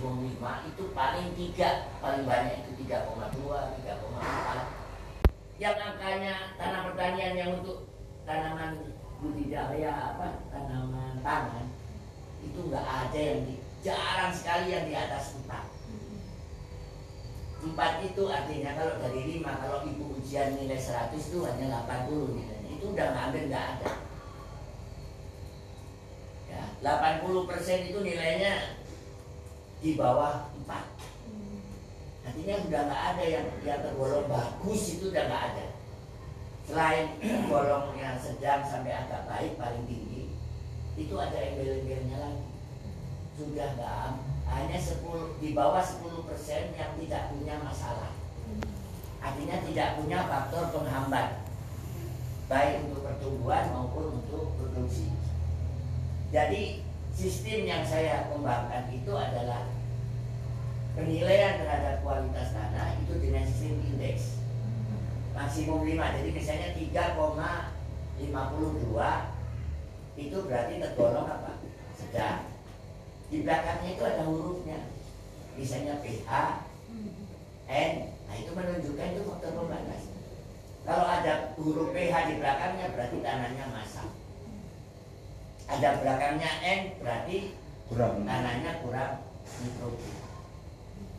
maksimum 5 itu paling tiga paling banyak itu 3,2 3,4 yang angkanya tanah pertanian yang untuk tanaman budidaya apa tanaman pangan itu nggak ada yang di, jarang sekali yang di atas 4 empat itu artinya kalau dari lima kalau ibu ujian nilai 100 itu hanya 80 nilainya. Itu udah ngambil nggak ada. Ya 80 itu nilainya di bawah 4 artinya udah nggak ada yang yang tergolong bagus itu udah nggak ada. Selain golong yang sedang sampai agak baik paling tinggi itu ada embel-embelnya lagi. Sudah nggak hanya 10 di bawah 10 persen yang tidak punya masalah. Artinya tidak punya faktor penghambat. Baik untuk pertumbuhan maupun untuk produksi. Jadi sistem yang saya kembangkan itu adalah penilaian terhadap kualitas tanah itu dengan sistem indeks. Maksimum 5 jadi misalnya 3,52 itu berarti tergolong apa? Sedang. Di belakangnya itu ada hurufnya. Misalnya PH N nah itu menunjukkan itu faktor pembatas. Kalau ada huruf PH di belakangnya berarti tanahnya masak ada belakangnya N berarti kurang. tanahnya kurang nitrogen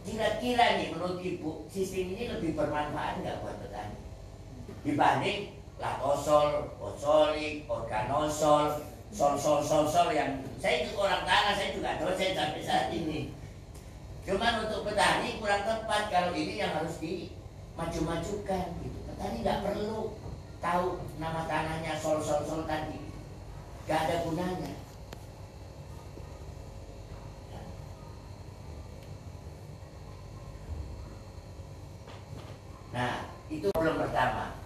kira-kira nih menurut ibu sistem ini lebih bermanfaat nggak buat petani? Dibanding latosol, fosolik, organosol, sol sol sol sol yang saya itu orang tanah saya juga dosen sampai saat ini. Cuman untuk petani kurang tepat kalau ini yang harus dimaju-majukan gitu. Petani nggak perlu tahu nama tanahnya sol sol sol tadi nggak ada gunanya. Nah itu problem pertama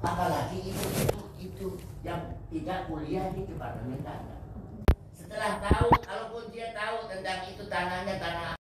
apalagi itu itu itu yang tidak kuliah di departemen tanah setelah tahu kalaupun dia tahu tentang itu tanahnya tanah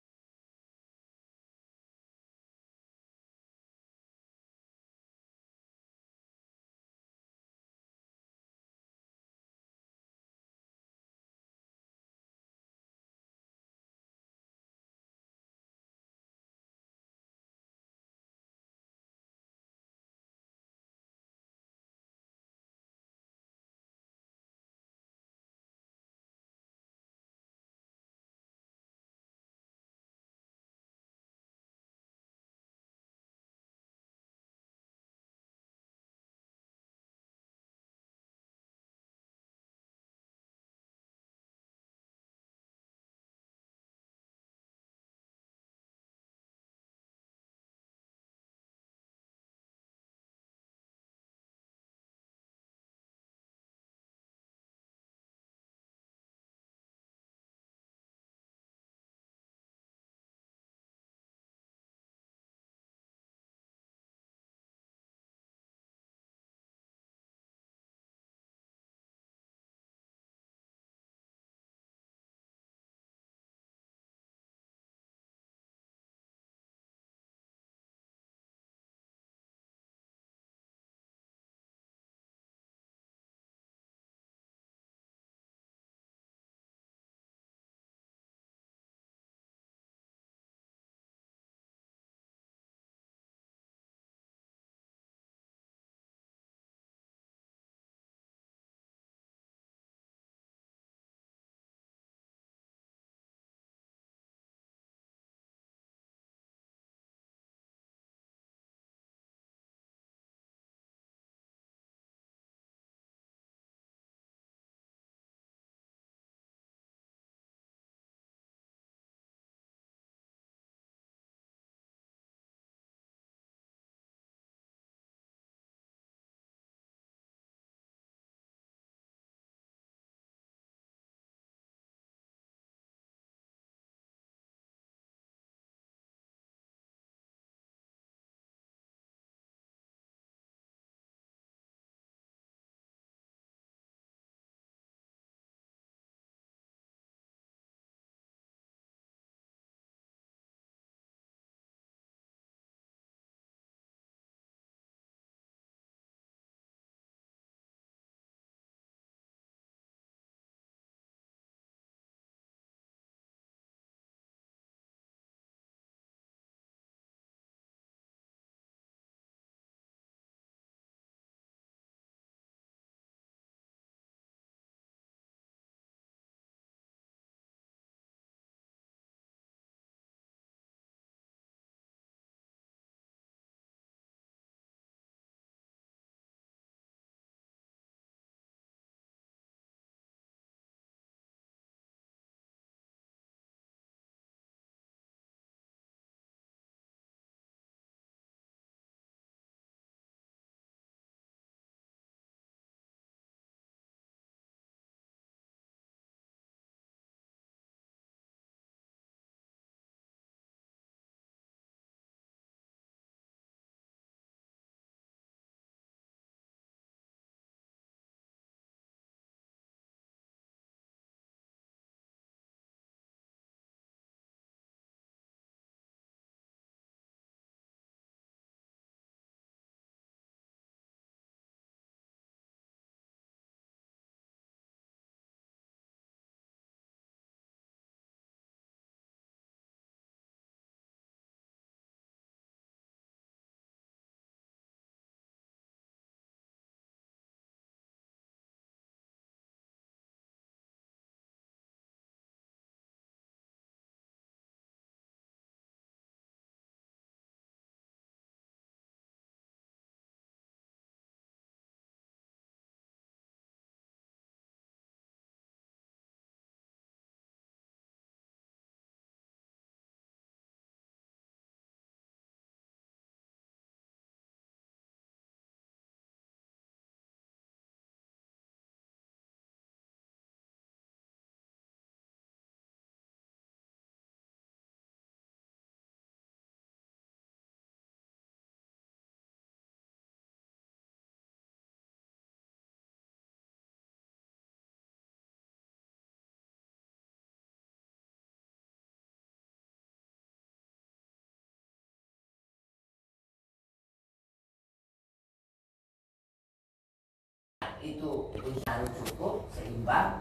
itu harus cukup seimbang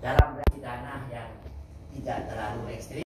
dalam dana yang tidak terlalu ekstrim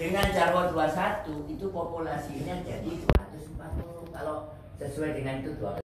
dengan Jarwo 21 itu populasinya jadi 240 kalau sesuai dengan itu 12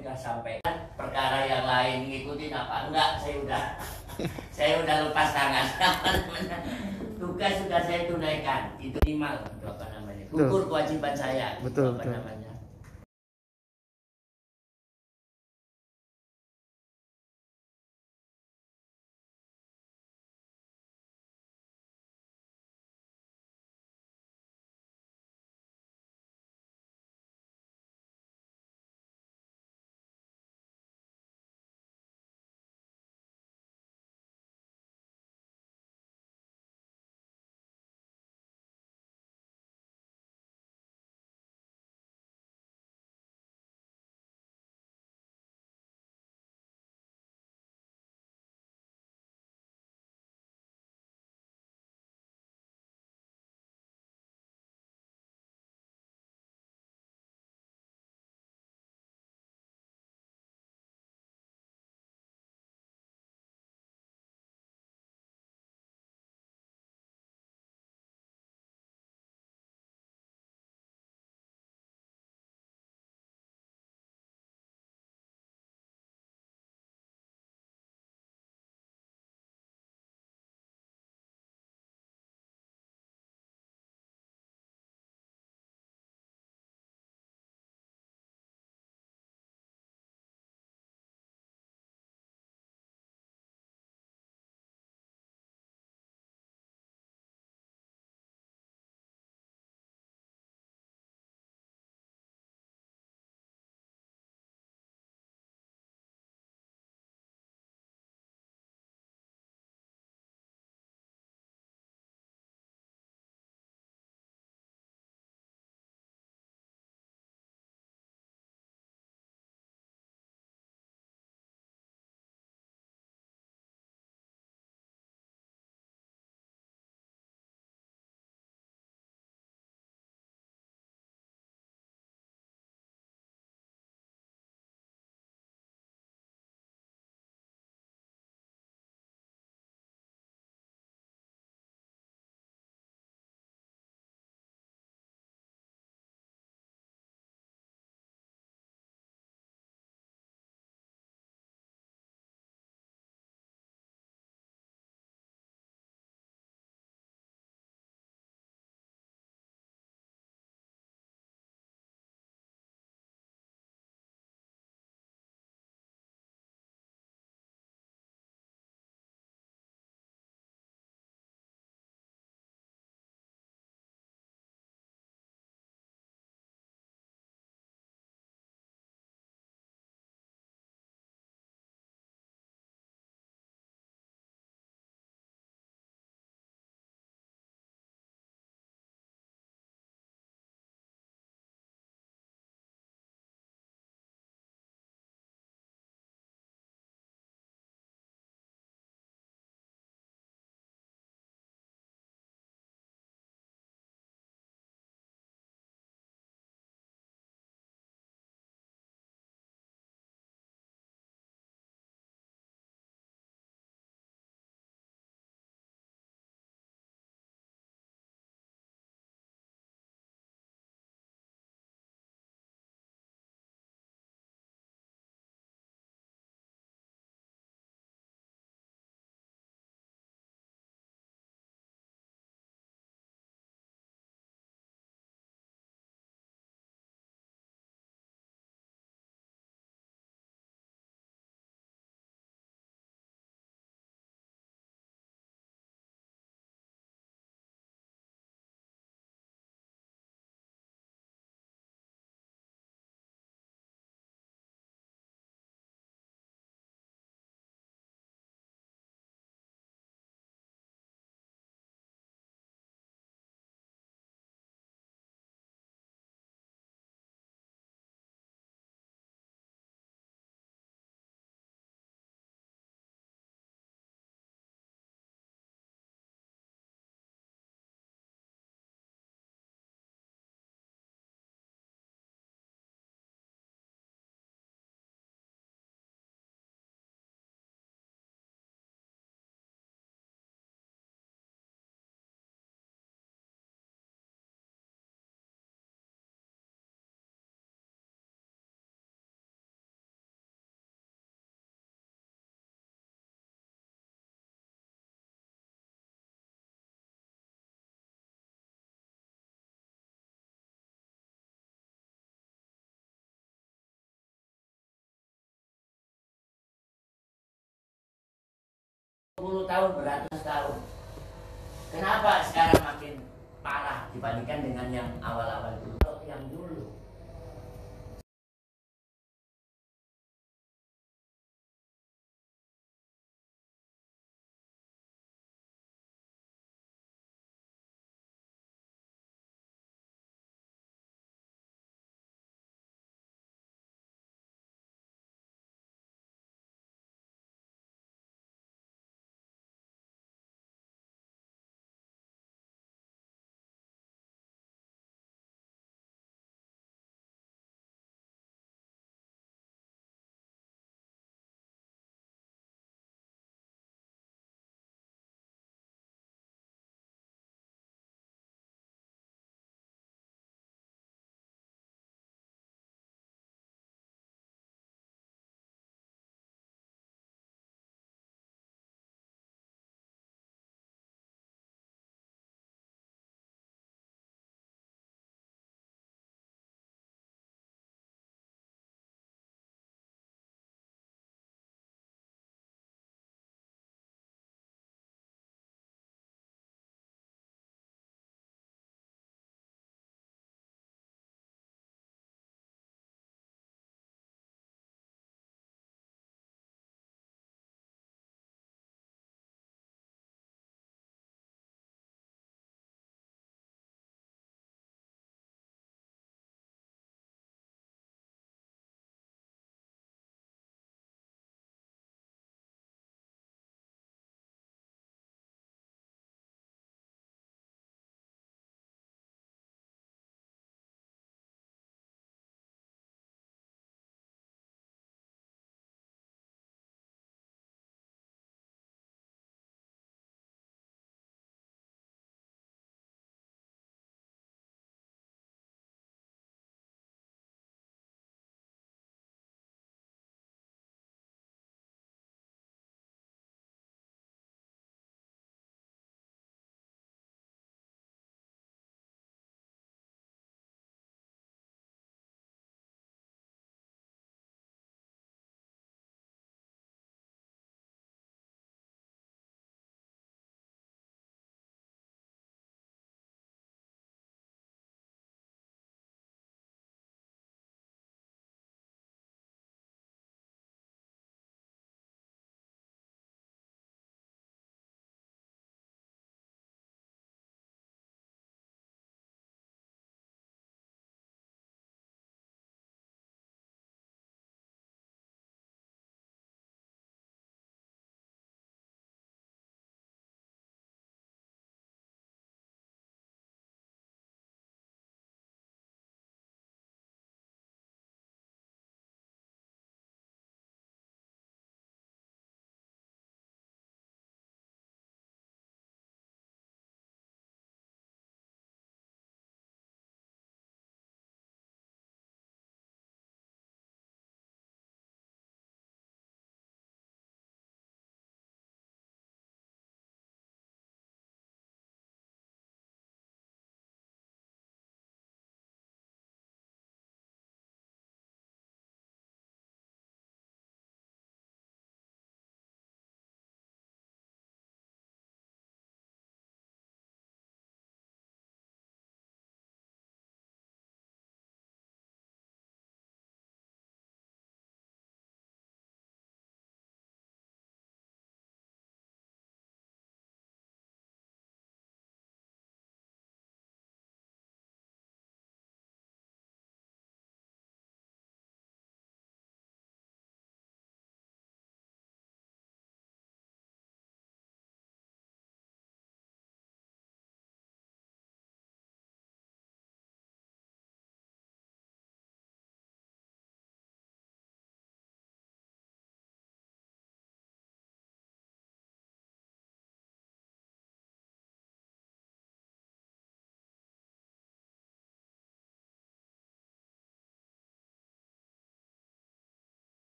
sudah sampaikan perkara yang lain ngikutin apa? Enggak saya udah saya udah lepas tangan. Tugas sudah saya tunaikan. Itu minimal itu apa namanya? Gugur kewajiban saya. Itu Betul, apa betul. namanya 20 tahun, beratus tahun. Kenapa sekarang makin parah dibandingkan dengan yang awal-awal dulu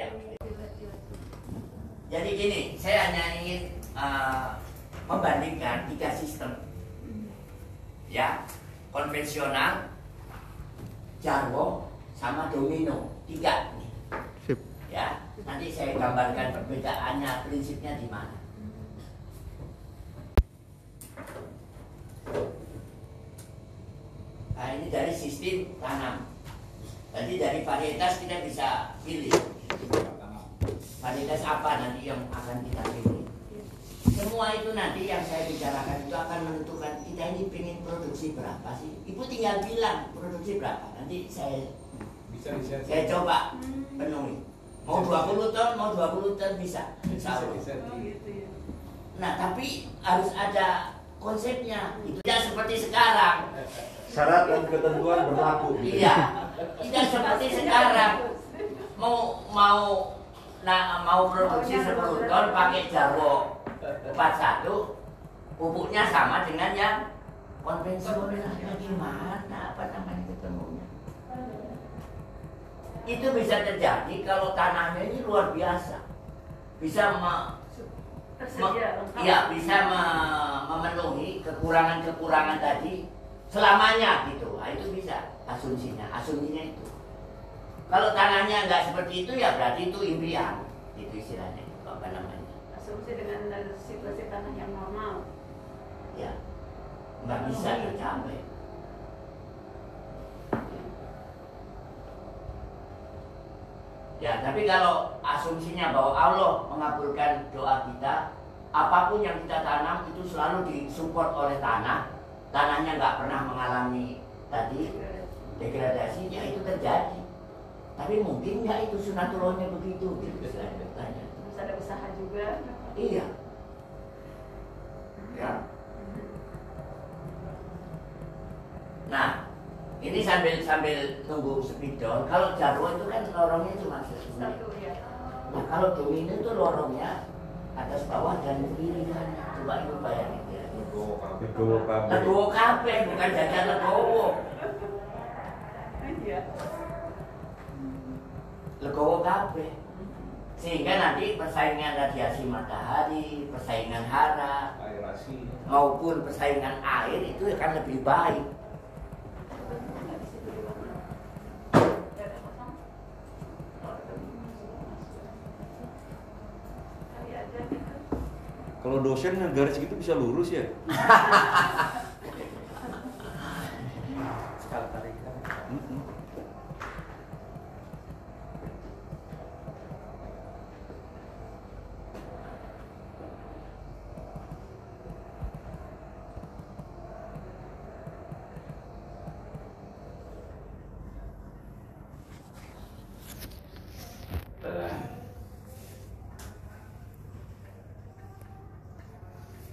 Ya. Jadi gini, saya hanya ingin uh, membandingkan tiga sistem, ya konvensional, jarwo, sama domino, tiga. Sip. Ya, nanti saya gambarkan perbedaannya, prinsipnya di mana. Nah ini dari sistem tanam. Jadi dari varietas kita bisa pilih varietas apa nanti yang akan kita pilih. Semua itu nanti yang saya bicarakan itu akan menentukan kita ini pengen produksi berapa sih. Ibu tinggal bilang produksi berapa. Nanti saya bisa bisa saya coba penuhi. Mau 20 ton, mau 20 ton bisa. Insya bisa Allah. bisa Oh gitu ya. Nah tapi harus ada konsepnya. Itu tidak seperti sekarang. syarat dan ketentuan berlaku. Iya, tidak seperti sekarang. Mau mau nah mau produksi 10 ton pakai Jarwo 41 pupuknya sama dengan yang konvensional. Ya, Gimana apa namanya ketemunya? Itu bisa terjadi kalau tanahnya ini luar biasa. Bisa me- lengkap. Iya, bisa me- memenuhi kekurangan-kekurangan tadi selamanya gitu. Nah, itu bisa asumsinya, asumsinya itu. Kalau tanahnya nggak seperti itu ya berarti itu impian, itu istilahnya, apa namanya? Asumsi dengan situasi tanah yang normal. Ya, nggak bisa tercapai. Ya, tapi kalau asumsinya bahwa Allah mengabulkan doa kita, apa pun yang kita tanam itu selalu disupport oleh tanah, tanahnya nggak pernah mengalami tadi degradasi, ya itu terjadi. Tapi mungkin nggak itu sunatullahnya begitu, gitu saya bertanya. Terus ada usaha juga. Iya. Ya. Nah, ini sambil sambil tunggu spidol. Kalau jarwo itu kan lorongnya cuma satu. Ya. Nah, kalau domino itu lorongnya atas bawah dan kiri kanan. Coba ibu bayangin ya. Legowo kabeh. Legowo kabeh bukan jajan legowo. Iya. Legowo kabeh. Sehingga nanti persaingan radiasi matahari, persaingan hara, aerasi maupun persaingan air itu akan lebih baik. Kalau dosen garis gitu bisa lurus ya?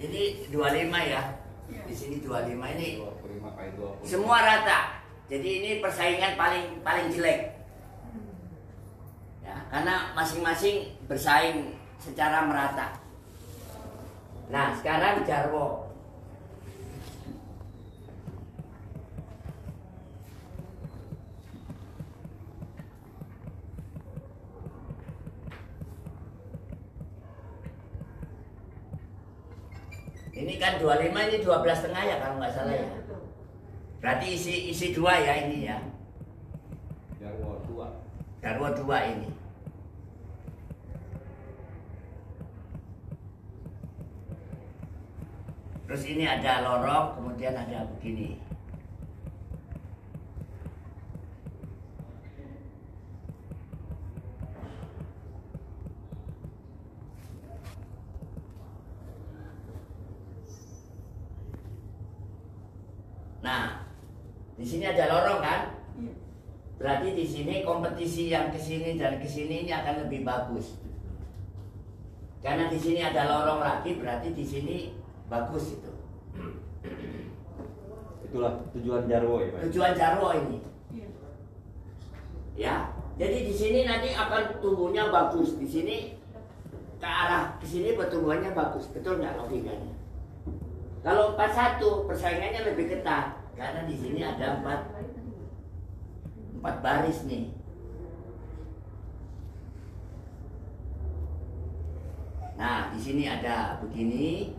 Jadi 25 ya. Di sini 25 ini 25 kali 20 semua rata. Jadi ini persaingan paling paling jelek. Ya, karena masing-masing bersaing secara merata. Nah, sekarang Jarwo. Ini kan 25 ini 12 setengah ya kalau nggak salah ya. Iya, betul. Berarti isi isi dua ya ini ya. Jarwo 2 Jarwo dua ini. Terus ini ada lorong, kemudian ada begini. Nah, di sini ada lorong kan? Iya. Berarti di sini kompetisi yang ke sini dan ke sini ini akan lebih bagus. Karena di sini ada lorong lagi, berarti di sini bagus itu. Itulah tujuan Jarwo ya Pak. Tujuan Jarwo ini, Iya. ya. Jadi di sini nanti akan tumbuhnya bagus. Di sini ke arah ke sini pertumbuhannya bagus, betul nggak logikanya? Kalau 41 persaingannya lebih ketat karena di sini ada empat empat baris nih. Nah, di sini ada begini,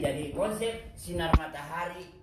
dari konsep sinar matahari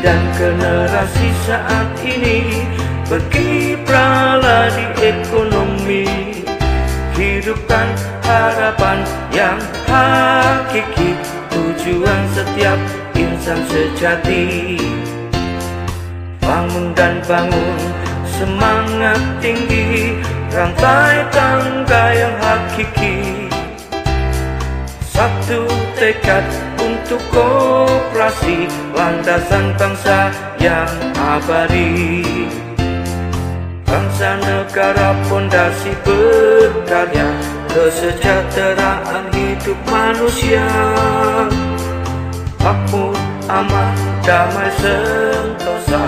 dan generasi saat ini Berkiprahlah di ekonomi. Hidupkan harapan yang hakiki Tujuan setiap insan sejati. Bangun dan bangun semangat tinggi Rantai tangga yang hakiki. Satu tekad untuk kooperasi Landasan bangsa yang abadi. Bangsa negara pondasi berkarya Kesejahteraan hidup manusia. Makmur, aman, damai, sentosa.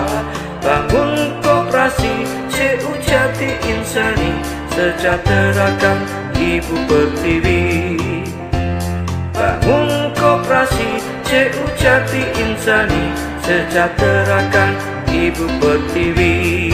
Bangun kooperasi, CU Jati Insani. Sejahterakan ibu pertiwi. Bangun kooperasi, CU Jati Insani Sejahterakan ibu pertiwi